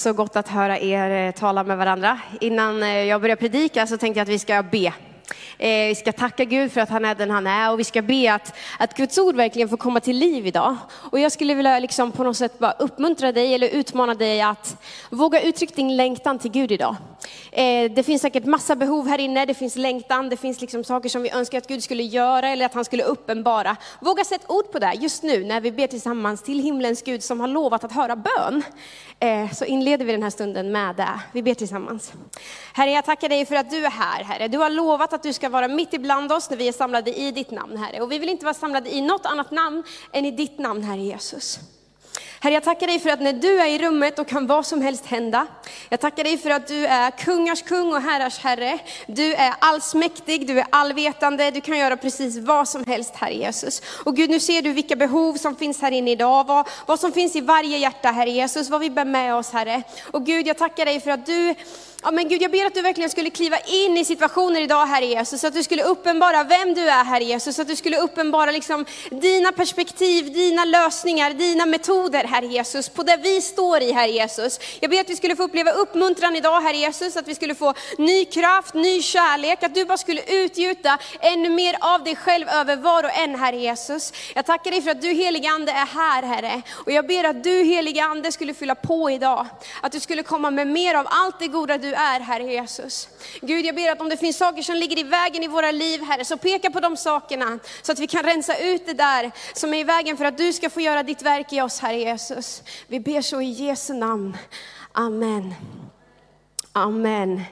Så gott att höra er eh, tala med varandra. Innan eh, jag börjar predika så tänkte jag att vi ska be. Eh, vi ska tacka Gud för att han är den han är och vi ska be att, att Guds ord verkligen får komma till liv idag. Och jag skulle vilja liksom på något sätt bara uppmuntra dig eller utmana dig att våga uttrycka din längtan till Gud idag. Eh, det finns säkert massa behov här inne, det finns längtan, det finns liksom saker som vi önskar att Gud skulle göra eller att han skulle uppenbara. Våga sätta ord på det just nu när vi ber tillsammans till himlens Gud som har lovat att höra bön. Eh, så inleder vi den här stunden med det. Vi ber tillsammans. Herre, jag tackar dig för att du är här, Herre. Du har lovat att du ska vara mitt ibland oss när vi är samlade i ditt namn, Herre. Och vi vill inte vara samlade i något annat namn än i ditt namn, Herre Jesus. Herre, jag tackar dig för att när du är i rummet då kan vad som helst hända. Jag tackar dig för att du är kungars kung och herrars herre. Du är allsmäktig, du är allvetande, du kan göra precis vad som helst, Herre Jesus. Och Gud, nu ser du vilka behov som finns här inne idag, vad, vad som finns i varje hjärta, Herre Jesus, vad vi bär med oss, Herre. Och Gud, jag tackar dig för att du Ja, men Gud, jag ber att du verkligen skulle kliva in i situationer idag, Herre Jesus, så att du skulle uppenbara vem du är, Herre Jesus, så att du skulle uppenbara liksom dina perspektiv, dina lösningar, dina metoder, Herre Jesus, på det vi står i, Herre Jesus. Jag ber att vi skulle få uppleva uppmuntran idag, Herre Jesus, att vi skulle få ny kraft, ny kärlek, att du bara skulle utgjuta ännu mer av dig själv över var och en, Herre Jesus. Jag tackar dig för att du, helige Ande, är här, Herre, och jag ber att du, helige Ande, skulle fylla på idag, att du skulle komma med mer av allt det goda du är, Herre Jesus. Gud, jag ber att om det finns saker som ligger i vägen i våra liv, Herre, så peka på de sakerna, så att vi kan rensa ut det där som är i vägen för att du ska få göra ditt verk i oss, Herre Jesus. Vi ber så i Jesu namn. Amen. Amen.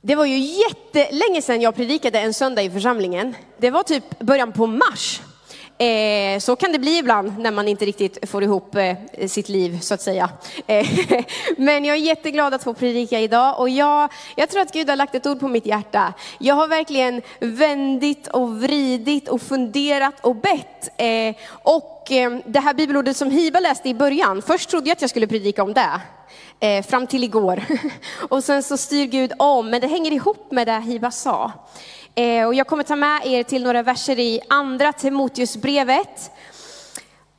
Det var ju jättelänge sedan jag predikade en söndag i församlingen. Det var typ början på mars. Eh, så kan det bli ibland när man inte riktigt får ihop eh, sitt liv så att säga. Eh, men jag är jätteglad att få predika idag och jag, jag tror att Gud har lagt ett ord på mitt hjärta. Jag har verkligen vändit och vridit och funderat och bett. Eh, och eh, det här bibelordet som Hiba läste i början, först trodde jag att jag skulle predika om det. Eh, fram till igår. och sen så styr Gud om, men det hänger ihop med det Hiba sa. Eh, och jag kommer ta med er till några verser i andra Timoteusbrevet.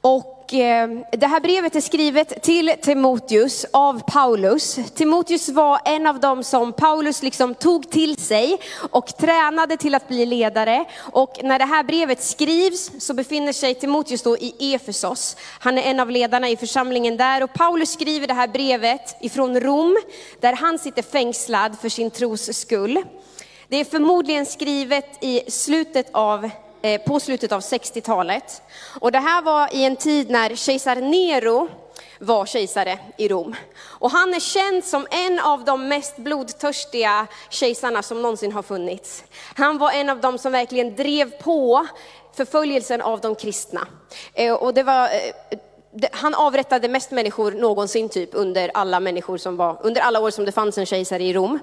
Och eh, det här brevet är skrivet till Timoteus av Paulus. Timoteus var en av dem som Paulus liksom tog till sig och tränade till att bli ledare. Och när det här brevet skrivs så befinner sig Timoteus då i Efesos. Han är en av ledarna i församlingen där och Paulus skriver det här brevet ifrån Rom där han sitter fängslad för sin tros skull. Det är förmodligen skrivet i slutet av, eh, på slutet av 60-talet. Och det här var i en tid när kejsar Nero var kejsare i Rom. Och han är känd som en av de mest blodtörstiga kejsarna som någonsin har funnits. Han var en av dem som verkligen drev på förföljelsen av de kristna. Eh, och det var eh, han avrättade mest människor någonsin typ under alla människor som var, under alla år som det fanns en kejsare i Rom.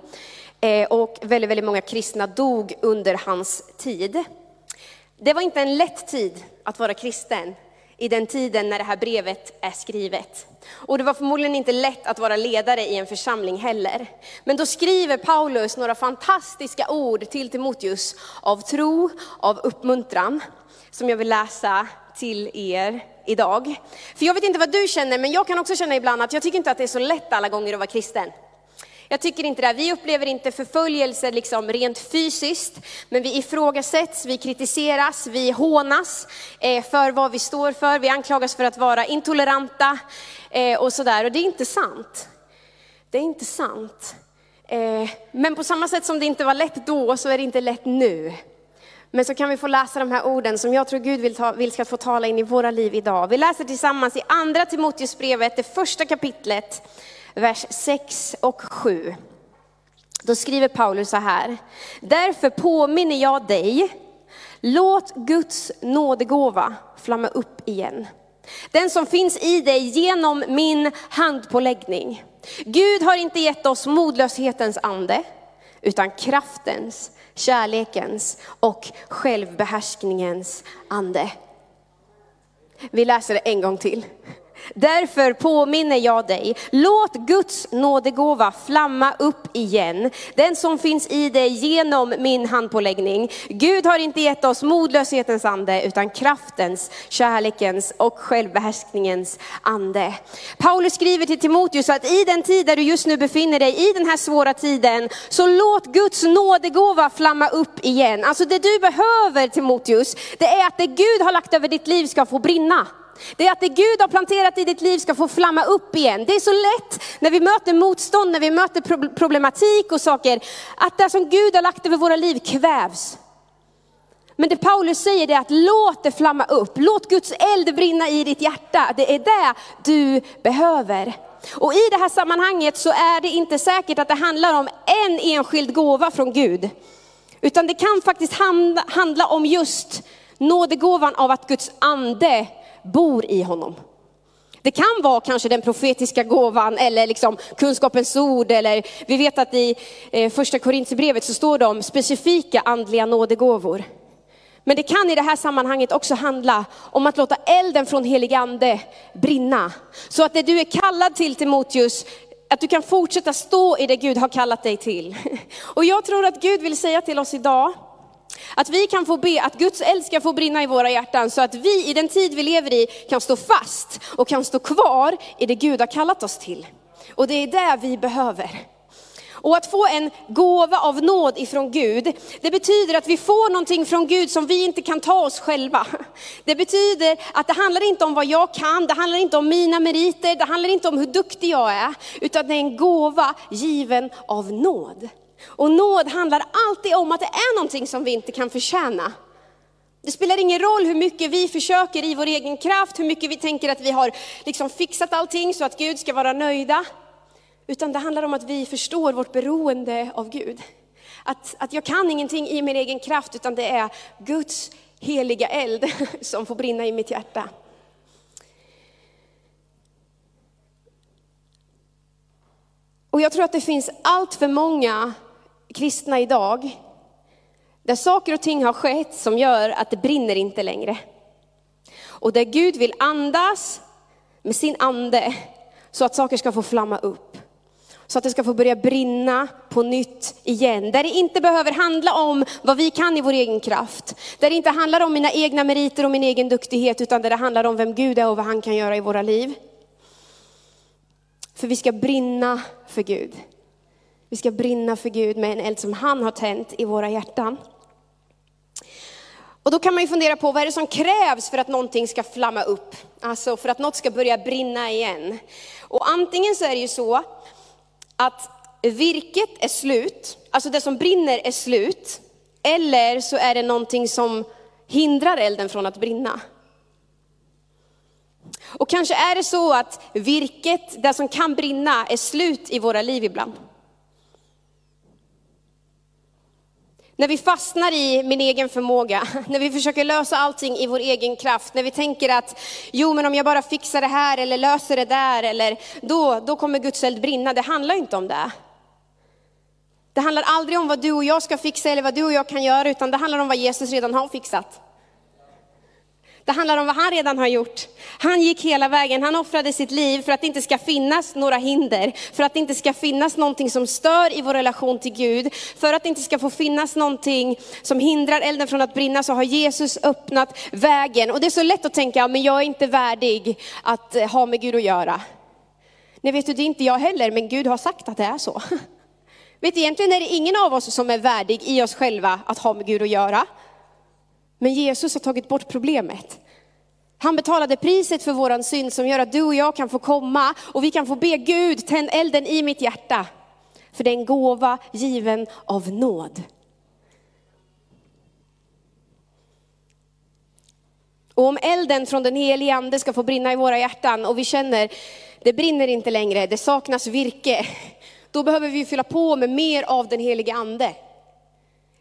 Eh, och väldigt, väldigt många kristna dog under hans tid. Det var inte en lätt tid att vara kristen i den tiden när det här brevet är skrivet. Och det var förmodligen inte lätt att vara ledare i en församling heller. Men då skriver Paulus några fantastiska ord till Timoteus av tro, av uppmuntran, som jag vill läsa till er idag. För jag vet inte vad du känner, men jag kan också känna ibland att jag tycker inte att det är så lätt alla gånger att vara kristen. Jag tycker inte det. Vi upplever inte förföljelse liksom rent fysiskt, men vi ifrågasätts, vi kritiseras, vi hånas eh, för vad vi står för. Vi anklagas för att vara intoleranta eh, och sådär. Och det är inte sant. Det är inte sant. Eh, men på samma sätt som det inte var lätt då, så är det inte lätt nu. Men så kan vi få läsa de här orden som jag tror Gud vill, ta, vill ska få tala in i våra liv idag. Vi läser tillsammans i andra Timoteusbrevet, det första kapitlet, vers 6 och 7. Då skriver Paulus så här. Därför påminner jag dig, låt Guds nådegåva flamma upp igen. Den som finns i dig genom min handpåläggning. Gud har inte gett oss modlöshetens ande, utan kraftens, kärlekens och självbehärskningens ande. Vi läser det en gång till. Därför påminner jag dig, låt Guds nådegåva flamma upp igen, den som finns i dig genom min handpåläggning. Gud har inte gett oss modlöshetens ande, utan kraftens, kärlekens och självbehärskningens ande. Paulus skriver till Timoteus att i den tid där du just nu befinner dig, i den här svåra tiden, så låt Guds nådegåva flamma upp igen. Alltså det du behöver Timoteus, det är att det Gud har lagt över ditt liv ska få brinna. Det är att det Gud har planterat i ditt liv ska få flamma upp igen. Det är så lätt när vi möter motstånd, när vi möter problematik och saker, att det som Gud har lagt över våra liv kvävs. Men det Paulus säger är att låt det flamma upp, låt Guds eld brinna i ditt hjärta. Det är det du behöver. Och i det här sammanhanget så är det inte säkert att det handlar om en enskild gåva från Gud. Utan det kan faktiskt handla om just nådegåvan av att Guds ande bor i honom. Det kan vara kanske den profetiska gåvan eller liksom kunskapens ord eller vi vet att i eh, första Korintierbrevet så står det om specifika andliga nådegåvor. Men det kan i det här sammanhanget också handla om att låta elden från helig ande brinna. Så att det du är kallad till Timoteus, att du kan fortsätta stå i det Gud har kallat dig till. Och jag tror att Gud vill säga till oss idag, att vi kan få be att Guds eld ska få brinna i våra hjärtan så att vi i den tid vi lever i kan stå fast och kan stå kvar i det Gud har kallat oss till. Och det är det vi behöver. Och att få en gåva av nåd ifrån Gud, det betyder att vi får någonting från Gud som vi inte kan ta oss själva. Det betyder att det handlar inte om vad jag kan, det handlar inte om mina meriter, det handlar inte om hur duktig jag är, utan det är en gåva given av nåd. Och nåd handlar alltid om att det är någonting som vi inte kan förtjäna. Det spelar ingen roll hur mycket vi försöker i vår egen kraft, hur mycket vi tänker att vi har liksom fixat allting så att Gud ska vara nöjda. Utan det handlar om att vi förstår vårt beroende av Gud. Att, att jag kan ingenting i min egen kraft, utan det är Guds heliga eld som får brinna i mitt hjärta. Och jag tror att det finns allt för många kristna idag, där saker och ting har skett som gör att det brinner inte längre. Och där Gud vill andas med sin ande så att saker ska få flamma upp. Så att det ska få börja brinna på nytt igen. Där det inte behöver handla om vad vi kan i vår egen kraft. Där det inte handlar om mina egna meriter och min egen duktighet, utan där det handlar om vem Gud är och vad han kan göra i våra liv. För vi ska brinna för Gud. Vi ska brinna för Gud med en eld som han har tänt i våra hjärtan. Och då kan man ju fundera på vad är det som krävs för att någonting ska flamma upp? Alltså för att något ska börja brinna igen. Och antingen så är det ju så att virket är slut, alltså det som brinner är slut. Eller så är det någonting som hindrar elden från att brinna. Och kanske är det så att virket, det som kan brinna, är slut i våra liv ibland. När vi fastnar i min egen förmåga, när vi försöker lösa allting i vår egen kraft, när vi tänker att jo men om jag bara fixar det här eller löser det där eller då, då kommer Guds eld brinna. Det handlar inte om det. Det handlar aldrig om vad du och jag ska fixa eller vad du och jag kan göra, utan det handlar om vad Jesus redan har fixat. Det handlar om vad han redan har gjort. Han gick hela vägen, han offrade sitt liv för att det inte ska finnas några hinder, för att det inte ska finnas någonting som stör i vår relation till Gud, för att det inte ska få finnas någonting som hindrar elden från att brinna, så har Jesus öppnat vägen. Och det är så lätt att tänka, men jag är inte värdig att eh, ha med Gud att göra. Nej, vet du, det är inte jag heller, men Gud har sagt att det är så. Vet du, egentligen är det ingen av oss som är värdig i oss själva att ha med Gud att göra. Men Jesus har tagit bort problemet. Han betalade priset för våran synd som gör att du och jag kan få komma och vi kan få be Gud, tänd elden i mitt hjärta. För det är en gåva given av nåd. Och om elden från den helige ande ska få brinna i våra hjärtan och vi känner, det brinner inte längre, det saknas virke. Då behöver vi fylla på med mer av den helige ande.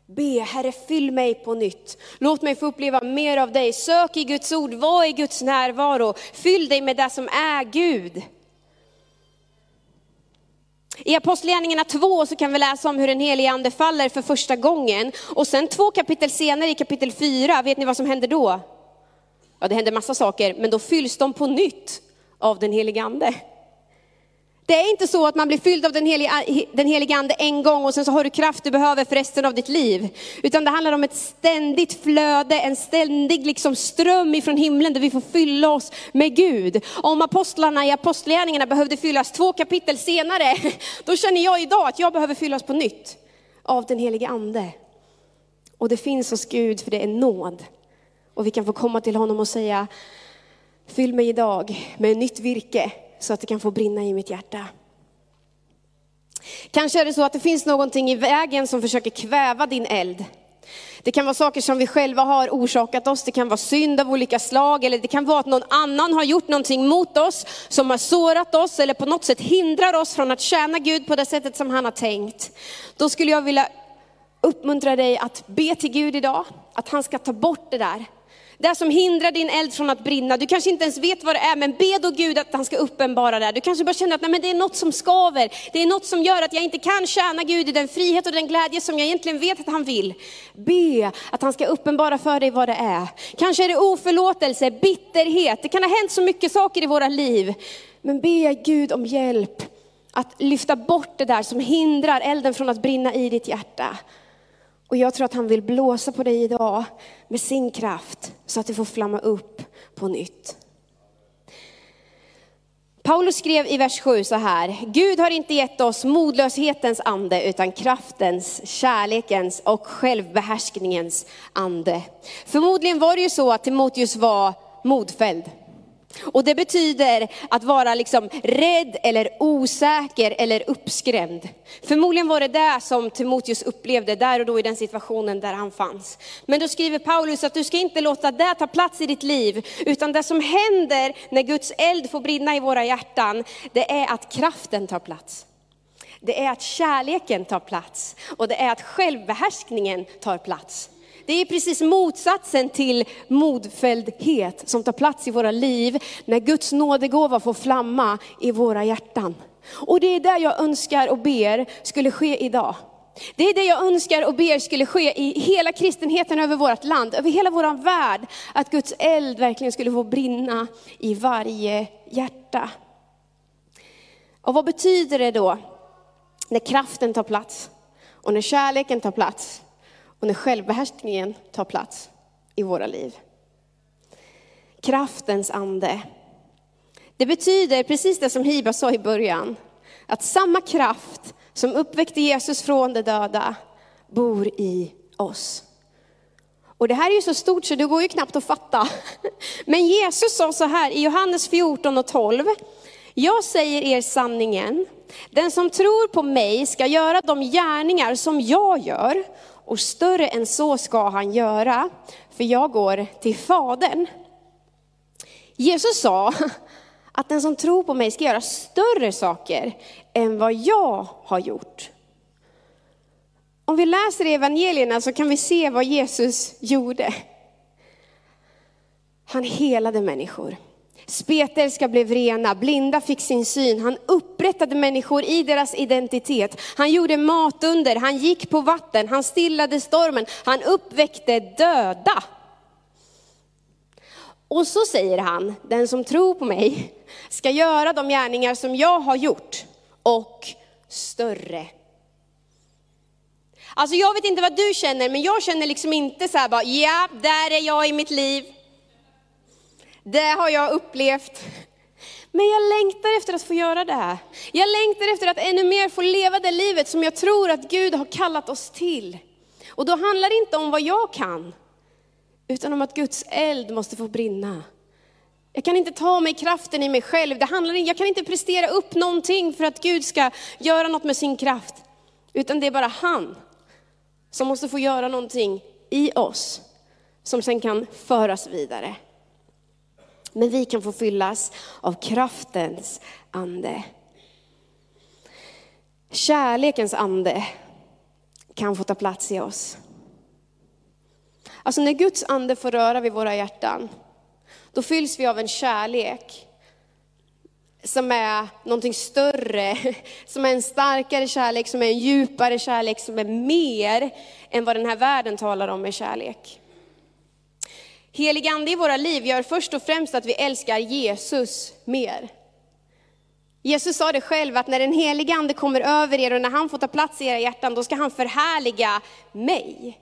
Be, Herre fyll mig på nytt. Låt mig få uppleva mer av dig. Sök i Guds ord, var i Guds närvaro. Fyll dig med det som är Gud. I Apostlagärningarna 2 så kan vi läsa om hur den helige ande faller för första gången. Och sen två kapitel senare i kapitel 4, vet ni vad som händer då? Ja, det händer massa saker, men då fylls de på nytt av den helige ande. Det är inte så att man blir fylld av den heliga, den heliga ande en gång och sen så har du kraft du behöver för resten av ditt liv. Utan det handlar om ett ständigt flöde, en ständig liksom ström ifrån himlen där vi får fylla oss med Gud. Om apostlarna i apostlagärningarna behövde fyllas två kapitel senare, då känner jag idag att jag behöver fyllas på nytt av den heliga ande. Och det finns hos Gud för det är nåd. Och vi kan få komma till honom och säga, fyll mig idag med nytt virke så att det kan få brinna i mitt hjärta. Kanske är det så att det finns någonting i vägen som försöker kväva din eld. Det kan vara saker som vi själva har orsakat oss, det kan vara synd av olika slag, eller det kan vara att någon annan har gjort någonting mot oss, som har sårat oss, eller på något sätt hindrar oss från att tjäna Gud på det sättet som han har tänkt. Då skulle jag vilja uppmuntra dig att be till Gud idag, att han ska ta bort det där. Det som hindrar din eld från att brinna. Du kanske inte ens vet vad det är, men be då Gud att han ska uppenbara det. Du kanske bara känner att nej, men det är något som skaver. Det är något som gör att jag inte kan tjäna Gud i den frihet och den glädje som jag egentligen vet att han vill. Be att han ska uppenbara för dig vad det är. Kanske är det oförlåtelse, bitterhet. Det kan ha hänt så mycket saker i våra liv. Men be Gud om hjälp att lyfta bort det där som hindrar elden från att brinna i ditt hjärta. Och jag tror att han vill blåsa på dig idag med sin kraft så att det får flamma upp på nytt. Paulus skrev i vers 7 så här, Gud har inte gett oss modlöshetens ande utan kraftens, kärlekens och självbehärskningens ande. Förmodligen var det ju så att Timoteus var modfälld. Och det betyder att vara liksom rädd eller osäker eller uppskrämd. Förmodligen var det det som Timoteus upplevde där och då i den situationen där han fanns. Men då skriver Paulus att du ska inte låta det ta plats i ditt liv, utan det som händer när Guds eld får brinna i våra hjärtan, det är att kraften tar plats. Det är att kärleken tar plats och det är att självbehärskningen tar plats. Det är precis motsatsen till modfälldhet som tar plats i våra liv när Guds nådegåva får flamma i våra hjärtan. Och det är det jag önskar och ber skulle ske idag. Det är det jag önskar och ber skulle ske i hela kristenheten över vårt land, över hela vår värld. Att Guds eld verkligen skulle få brinna i varje hjärta. Och vad betyder det då när kraften tar plats och när kärleken tar plats och när självbehärskningen tar plats i våra liv. Kraftens ande. Det betyder precis det som Hiba sa i början, att samma kraft som uppväckte Jesus från de döda bor i oss. Och det här är ju så stort så det går ju knappt att fatta. Men Jesus sa så här i Johannes 14 och 12. Jag säger er sanningen, den som tror på mig ska göra de gärningar som jag gör och större än så ska han göra, för jag går till Fadern. Jesus sa att den som tror på mig ska göra större saker än vad jag har gjort. Om vi läser evangelierna så kan vi se vad Jesus gjorde. Han helade människor. Spetälska blev rena, blinda fick sin syn, han upprättade människor i deras identitet. Han gjorde matunder, han gick på vatten, han stillade stormen, han uppväckte döda. Och så säger han, den som tror på mig ska göra de gärningar som jag har gjort och större. Alltså jag vet inte vad du känner, men jag känner liksom inte så här bara, ja, där är jag i mitt liv. Det har jag upplevt. Men jag längtar efter att få göra det här. Jag längtar efter att ännu mer få leva det livet som jag tror att Gud har kallat oss till. Och då handlar det inte om vad jag kan, utan om att Guds eld måste få brinna. Jag kan inte ta mig kraften i mig själv. Det handlar, jag kan inte prestera upp någonting för att Gud ska göra något med sin kraft. Utan det är bara han som måste få göra någonting i oss, som sen kan föras vidare. Men vi kan få fyllas av kraftens ande. Kärlekens ande kan få ta plats i oss. Alltså när Guds ande får röra vid våra hjärtan, då fylls vi av en kärlek som är någonting större, som är en starkare kärlek, som är en djupare kärlek, som är mer än vad den här världen talar om med kärlek. Helig ande i våra liv gör först och främst att vi älskar Jesus mer. Jesus sa det själv att när den helige ande kommer över er och när han får ta plats i era hjärtan, då ska han förhärliga mig.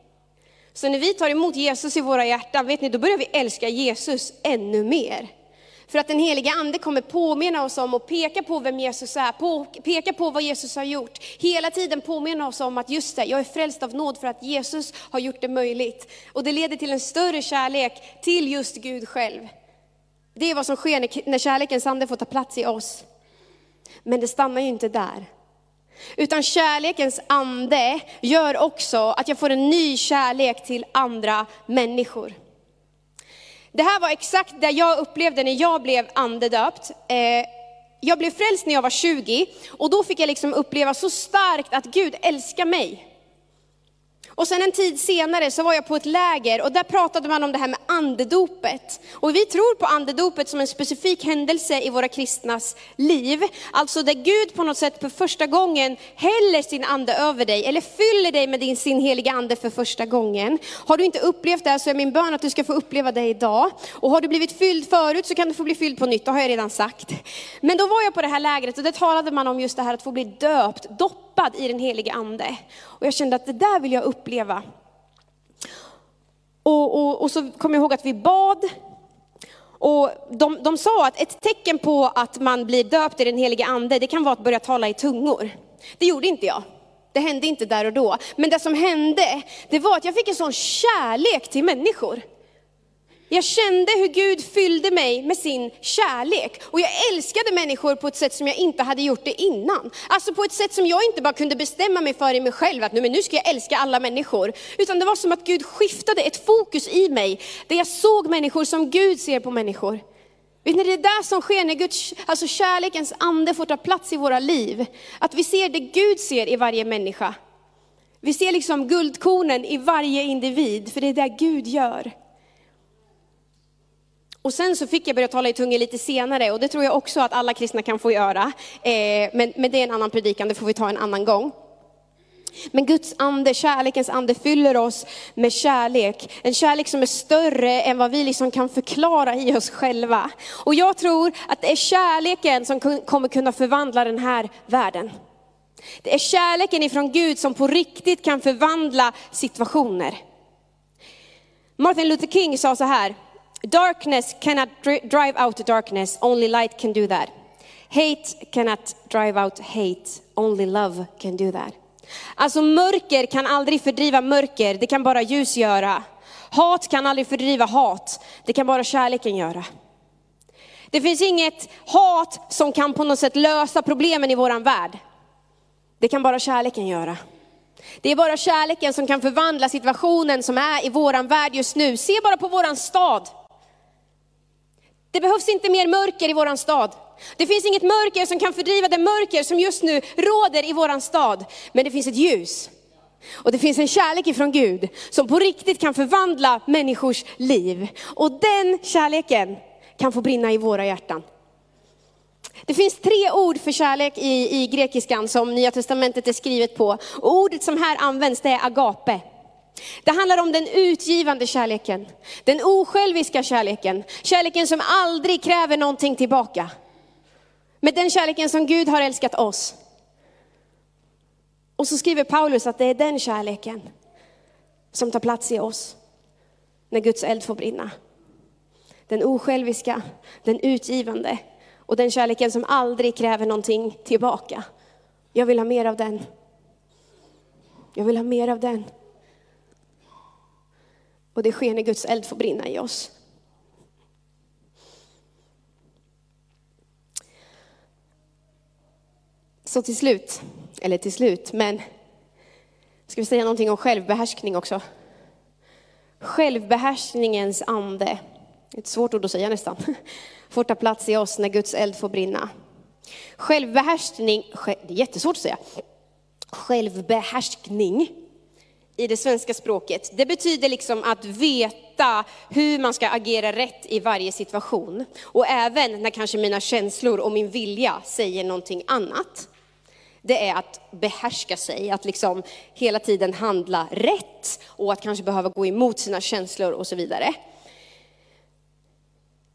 Så när vi tar emot Jesus i våra hjärtan, vet ni, då börjar vi älska Jesus ännu mer. För att den heliga ande kommer påminna oss om och peka på vem Jesus är, på, peka på vad Jesus har gjort. Hela tiden påminna oss om att just det, jag är frälst av nåd för att Jesus har gjort det möjligt. Och det leder till en större kärlek till just Gud själv. Det är vad som sker när kärlekens ande får ta plats i oss. Men det stannar ju inte där. Utan kärlekens ande gör också att jag får en ny kärlek till andra människor. Det här var exakt det jag upplevde när jag blev andedöpt. Eh, jag blev frälst när jag var 20 och då fick jag liksom uppleva så starkt att Gud älskar mig. Och sen en tid senare så var jag på ett läger och där pratade man om det här med andedopet. Och vi tror på andedopet som en specifik händelse i våra kristnas liv. Alltså där Gud på något sätt för första gången häller sin ande över dig, eller fyller dig med din, sin heliga ande för första gången. Har du inte upplevt det här så är min bön att du ska få uppleva det idag. Och har du blivit fylld förut så kan du få bli fylld på nytt, det har jag redan sagt. Men då var jag på det här lägret och där talade man om just det här att få bli döpt, doppad i den helige ande. Och jag kände att det där vill jag uppleva. Och, och, och så kom jag ihåg att vi bad. Och de, de sa att ett tecken på att man blir döpt i den helige ande, det kan vara att börja tala i tungor. Det gjorde inte jag. Det hände inte där och då. Men det som hände, det var att jag fick en sån kärlek till människor. Jag kände hur Gud fyllde mig med sin kärlek. Och jag älskade människor på ett sätt som jag inte hade gjort det innan. Alltså på ett sätt som jag inte bara kunde bestämma mig för i mig själv, att nu, men nu ska jag älska alla människor. Utan det var som att Gud skiftade ett fokus i mig, där jag såg människor som Gud ser på människor. Vet ni, det är det som sker när Guds, alltså kärlekens ande får ta plats i våra liv. Att vi ser det Gud ser i varje människa. Vi ser liksom guldkornen i varje individ, för det är det Gud gör. Och sen så fick jag börja tala i tungor lite senare och det tror jag också att alla kristna kan få göra. Eh, men, men det är en annan predikan, det får vi ta en annan gång. Men Guds ande, kärlekens ande fyller oss med kärlek. En kärlek som är större än vad vi liksom kan förklara i oss själva. Och jag tror att det är kärleken som kommer kunna förvandla den här världen. Det är kärleken ifrån Gud som på riktigt kan förvandla situationer. Martin Luther King sa så här, Darkness cannot drive out darkness, only light can do that. Hate cannot drive out hate, only love can do that. Alltså mörker kan aldrig fördriva mörker, det kan bara ljus göra. Hat kan aldrig fördriva hat, det kan bara kärleken göra. Det finns inget hat som kan på något sätt lösa problemen i våran värld. Det kan bara kärleken göra. Det är bara kärleken som kan förvandla situationen som är i våran värld just nu. Se bara på våran stad. Det behövs inte mer mörker i våran stad. Det finns inget mörker som kan fördriva det mörker som just nu råder i våran stad. Men det finns ett ljus. Och det finns en kärlek ifrån Gud som på riktigt kan förvandla människors liv. Och den kärleken kan få brinna i våra hjärtan. Det finns tre ord för kärlek i, i grekiskan som Nya Testamentet är skrivet på. Och ordet som här används det är agape. Det handlar om den utgivande kärleken, den osjälviska kärleken, kärleken som aldrig kräver någonting tillbaka. Med den kärleken som Gud har älskat oss. Och så skriver Paulus att det är den kärleken som tar plats i oss när Guds eld får brinna. Den osjälviska, den utgivande och den kärleken som aldrig kräver någonting tillbaka. Jag vill ha mer av den. Jag vill ha mer av den. Och det sker när Guds eld får brinna i oss. Så till slut, eller till slut, men ska vi säga någonting om självbehärskning också? Självbehärskningens ande, ett svårt ord att säga nästan, får ta plats i oss när Guds eld får brinna. Självbehärskning, det är jättesvårt att säga. Självbehärskning i det svenska språket, det betyder liksom att veta hur man ska agera rätt i varje situation. Och även när kanske mina känslor och min vilja säger någonting annat. Det är att behärska sig, att liksom hela tiden handla rätt och att kanske behöva gå emot sina känslor och så vidare.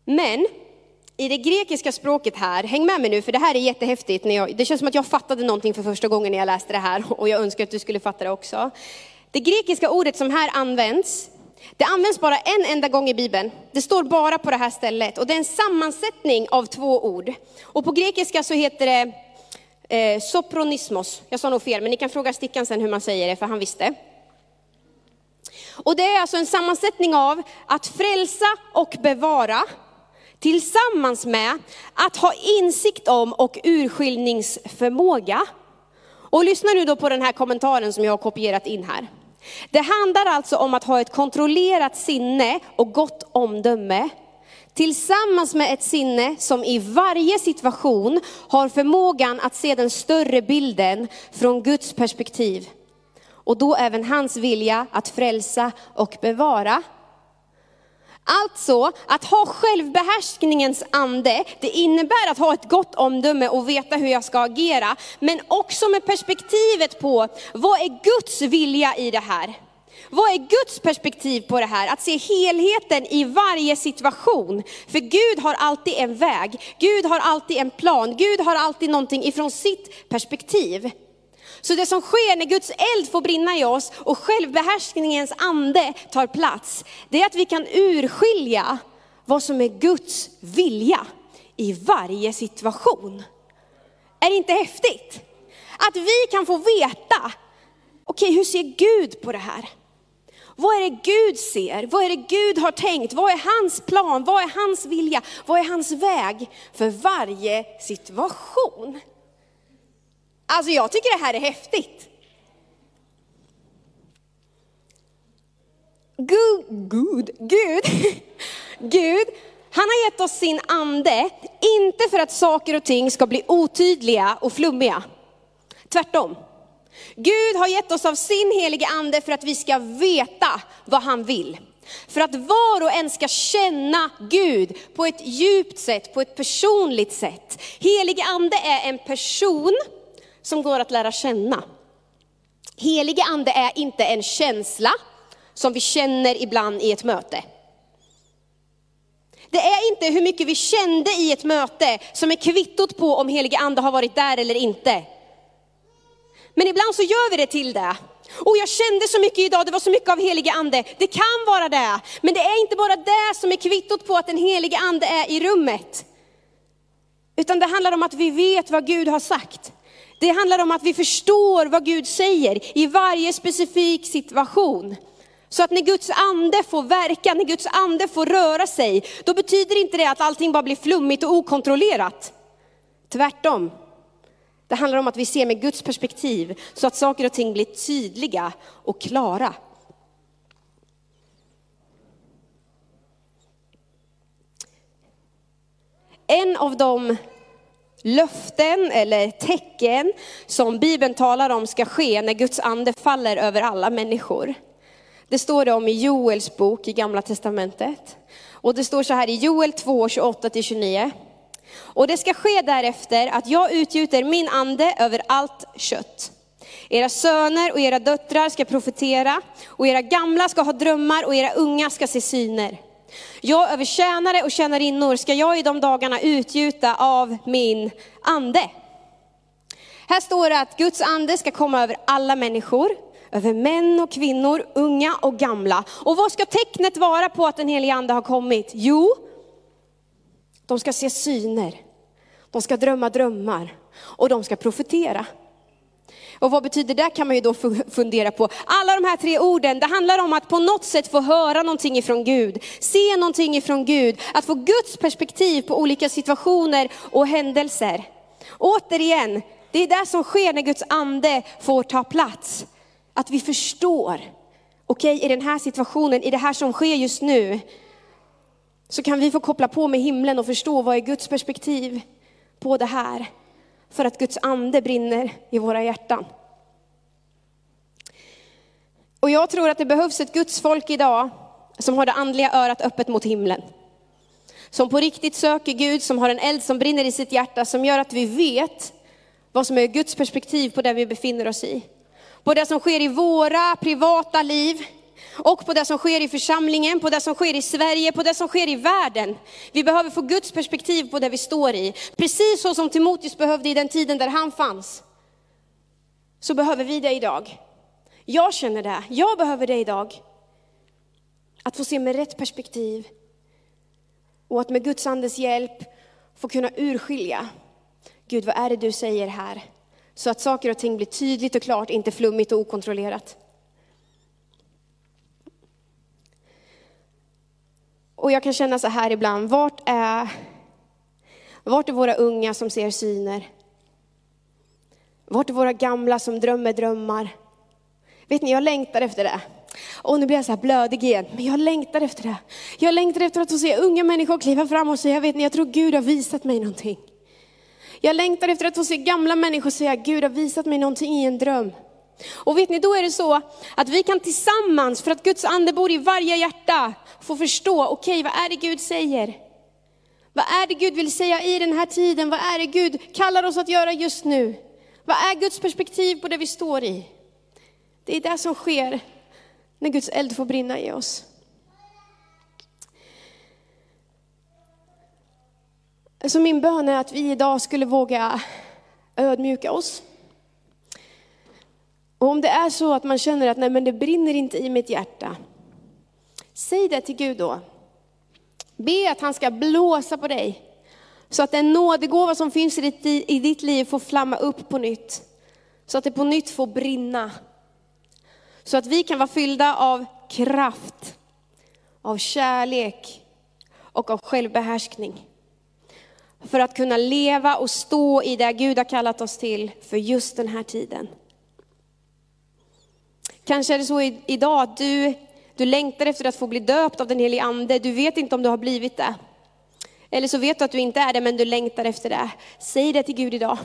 Men i det grekiska språket här, häng med mig nu för det här är jättehäftigt. När jag, det känns som att jag fattade någonting för första gången när jag läste det här och jag önskar att du skulle fatta det också. Det grekiska ordet som här används, det används bara en enda gång i Bibeln. Det står bara på det här stället och det är en sammansättning av två ord. Och på grekiska så heter det eh, sopronismos. Jag sa nog fel, men ni kan fråga Stickan sen hur man säger det, för han visste. Och det är alltså en sammansättning av att frälsa och bevara, tillsammans med att ha insikt om och urskiljningsförmåga. Och lyssna nu då på den här kommentaren som jag har kopierat in här. Det handlar alltså om att ha ett kontrollerat sinne och gott omdöme, tillsammans med ett sinne som i varje situation har förmågan att se den större bilden från Guds perspektiv. Och då även hans vilja att frälsa och bevara. Alltså, att ha självbehärskningens ande, det innebär att ha ett gott omdöme och veta hur jag ska agera. Men också med perspektivet på, vad är Guds vilja i det här? Vad är Guds perspektiv på det här? Att se helheten i varje situation. För Gud har alltid en väg, Gud har alltid en plan, Gud har alltid någonting ifrån sitt perspektiv. Så det som sker när Guds eld får brinna i oss och självbehärskningens ande tar plats, det är att vi kan urskilja vad som är Guds vilja i varje situation. Är det inte häftigt? Att vi kan få veta, okej okay, hur ser Gud på det här? Vad är det Gud ser? Vad är det Gud har tänkt? Vad är hans plan? Vad är hans vilja? Vad är hans väg för varje situation? Alltså jag tycker det här är häftigt. Gud, Gud, Gud, Gud, han har gett oss sin ande, inte för att saker och ting ska bli otydliga och flummiga. Tvärtom. Gud har gett oss av sin helige ande för att vi ska veta vad han vill. För att var och en ska känna Gud på ett djupt sätt, på ett personligt sätt. Helig ande är en person som går att lära känna. Helige ande är inte en känsla som vi känner ibland i ett möte. Det är inte hur mycket vi kände i ett möte som är kvittot på om helige ande har varit där eller inte. Men ibland så gör vi det till det. Och jag kände så mycket idag, det var så mycket av helige ande. Det kan vara det, men det är inte bara det som är kvittot på att den helige ande är i rummet. Utan det handlar om att vi vet vad Gud har sagt. Det handlar om att vi förstår vad Gud säger i varje specifik situation. Så att när Guds ande får verka, när Guds ande får röra sig, då betyder inte det att allting bara blir flummigt och okontrollerat. Tvärtom. Det handlar om att vi ser med Guds perspektiv så att saker och ting blir tydliga och klara. En av de löften eller tecken som Bibeln talar om ska ske när Guds ande faller över alla människor. Det står det om i Joels bok i Gamla Testamentet. Och det står så här i Joel 2, 28-29. Och det ska ske därefter att jag utgjuter min ande över allt kött. Era söner och era döttrar ska profetera, och era gamla ska ha drömmar och era unga ska se syner. Jag över tjänare och tjänarinnor ska jag i de dagarna utgjuta av min ande. Här står det att Guds ande ska komma över alla människor, över män och kvinnor, unga och gamla. Och vad ska tecknet vara på att den helige ande har kommit? Jo, de ska se syner, de ska drömma drömmar och de ska profetera. Och vad betyder det kan man ju då fundera på. Alla de här tre orden, det handlar om att på något sätt få höra någonting ifrån Gud, se någonting ifrån Gud, att få Guds perspektiv på olika situationer och händelser. Återigen, det är det som sker när Guds ande får ta plats. Att vi förstår, okej okay, i den här situationen, i det här som sker just nu, så kan vi få koppla på med himlen och förstå vad är Guds perspektiv på det här för att Guds ande brinner i våra hjärtan. Och jag tror att det behövs ett Guds folk idag som har det andliga örat öppet mot himlen. Som på riktigt söker Gud, som har en eld som brinner i sitt hjärta, som gör att vi vet vad som är Guds perspektiv på det vi befinner oss i. På det som sker i våra privata liv, och på det som sker i församlingen, på det som sker i Sverige, på det som sker i världen. Vi behöver få Guds perspektiv på det vi står i. Precis så som Timoteus behövde i den tiden där han fanns. Så behöver vi det idag. Jag känner det, jag behöver det idag. Att få se med rätt perspektiv. Och att med Guds andes hjälp få kunna urskilja. Gud, vad är det du säger här? Så att saker och ting blir tydligt och klart, inte flummigt och okontrollerat. Och jag kan känna så här ibland, vart är, vart är våra unga som ser syner? Vart är våra gamla som drömmer drömmar? Vet ni, jag längtar efter det. Och nu blir jag så här blödig igen, men jag längtar efter det. Jag längtar efter att få se unga människor kliva fram och säga, vet ni, jag tror Gud har visat mig någonting. Jag längtar efter att få se gamla människor säga, Gud har visat mig någonting i en dröm. Och vet ni, då är det så att vi kan tillsammans, för att Guds ande bor i varje hjärta, få förstå, okej okay, vad är det Gud säger? Vad är det Gud vill säga i den här tiden? Vad är det Gud kallar oss att göra just nu? Vad är Guds perspektiv på det vi står i? Det är det som sker när Guds eld får brinna i oss. Så min bön är att vi idag skulle våga ödmjuka oss. Och om det är så att man känner att nej men det brinner inte i mitt hjärta, säg det till Gud då. Be att han ska blåsa på dig, så att den nådegåva som finns i ditt, i ditt liv får flamma upp på nytt. Så att det på nytt får brinna. Så att vi kan vara fyllda av kraft, av kärlek och av självbehärskning. För att kunna leva och stå i det Gud har kallat oss till för just den här tiden. Kanske är det så idag att du, du längtar efter att få bli döpt av den helige ande. Du vet inte om du har blivit det. Eller så vet du att du inte är det, men du längtar efter det. Säg det till Gud idag.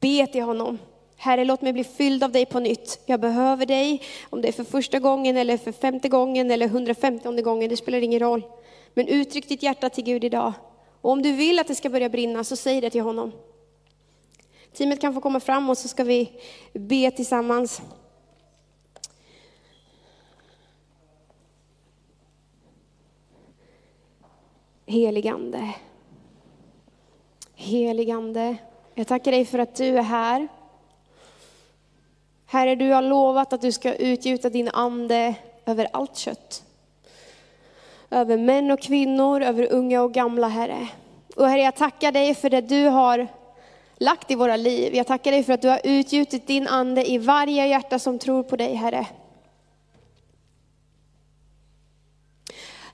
Be till honom. Herre, låt mig bli fylld av dig på nytt. Jag behöver dig, om det är för första gången eller för femte gången eller 150 gången, det spelar ingen roll. Men uttryck ditt hjärta till Gud idag. Och om du vill att det ska börja brinna, så säg det till honom. Teamet kan få komma fram och så ska vi be tillsammans. Heligande. Heligande. Jag tackar dig för att du är här. Herre, du har lovat att du ska utgjuta din ande över allt kött. Över män och kvinnor, över unga och gamla, Herre. Och Herre, jag tackar dig för det du har lagt i våra liv. Jag tackar dig för att du har utgjutit din ande i varje hjärta som tror på dig, Herre.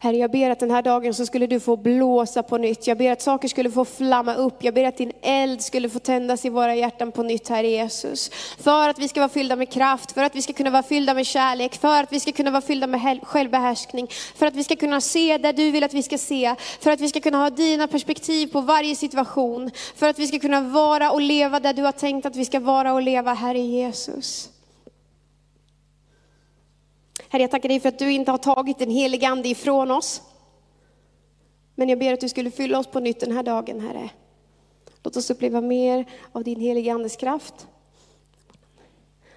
Herre, jag ber att den här dagen så skulle du få blåsa på nytt. Jag ber att saker skulle få flamma upp. Jag ber att din eld skulle få tändas i våra hjärtan på nytt, Herre Jesus. För att vi ska vara fyllda med kraft, för att vi ska kunna vara fyllda med kärlek, för att vi ska kunna vara fyllda med självbehärskning, för att vi ska kunna se det du vill att vi ska se, för att vi ska kunna ha dina perspektiv på varje situation, för att vi ska kunna vara och leva där du har tänkt att vi ska vara och leva, Herre Jesus. Herre, jag tackar dig för att du inte har tagit den heliga Ande ifrån oss. Men jag ber att du skulle fylla oss på nytt den här dagen, Herre. Låt oss uppleva mer av din heliga Andes kraft.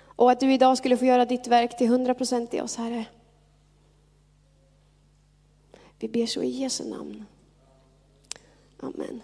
Och att du idag skulle få göra ditt verk till 100% i oss, Herre. Vi ber så i Jesu namn. Amen.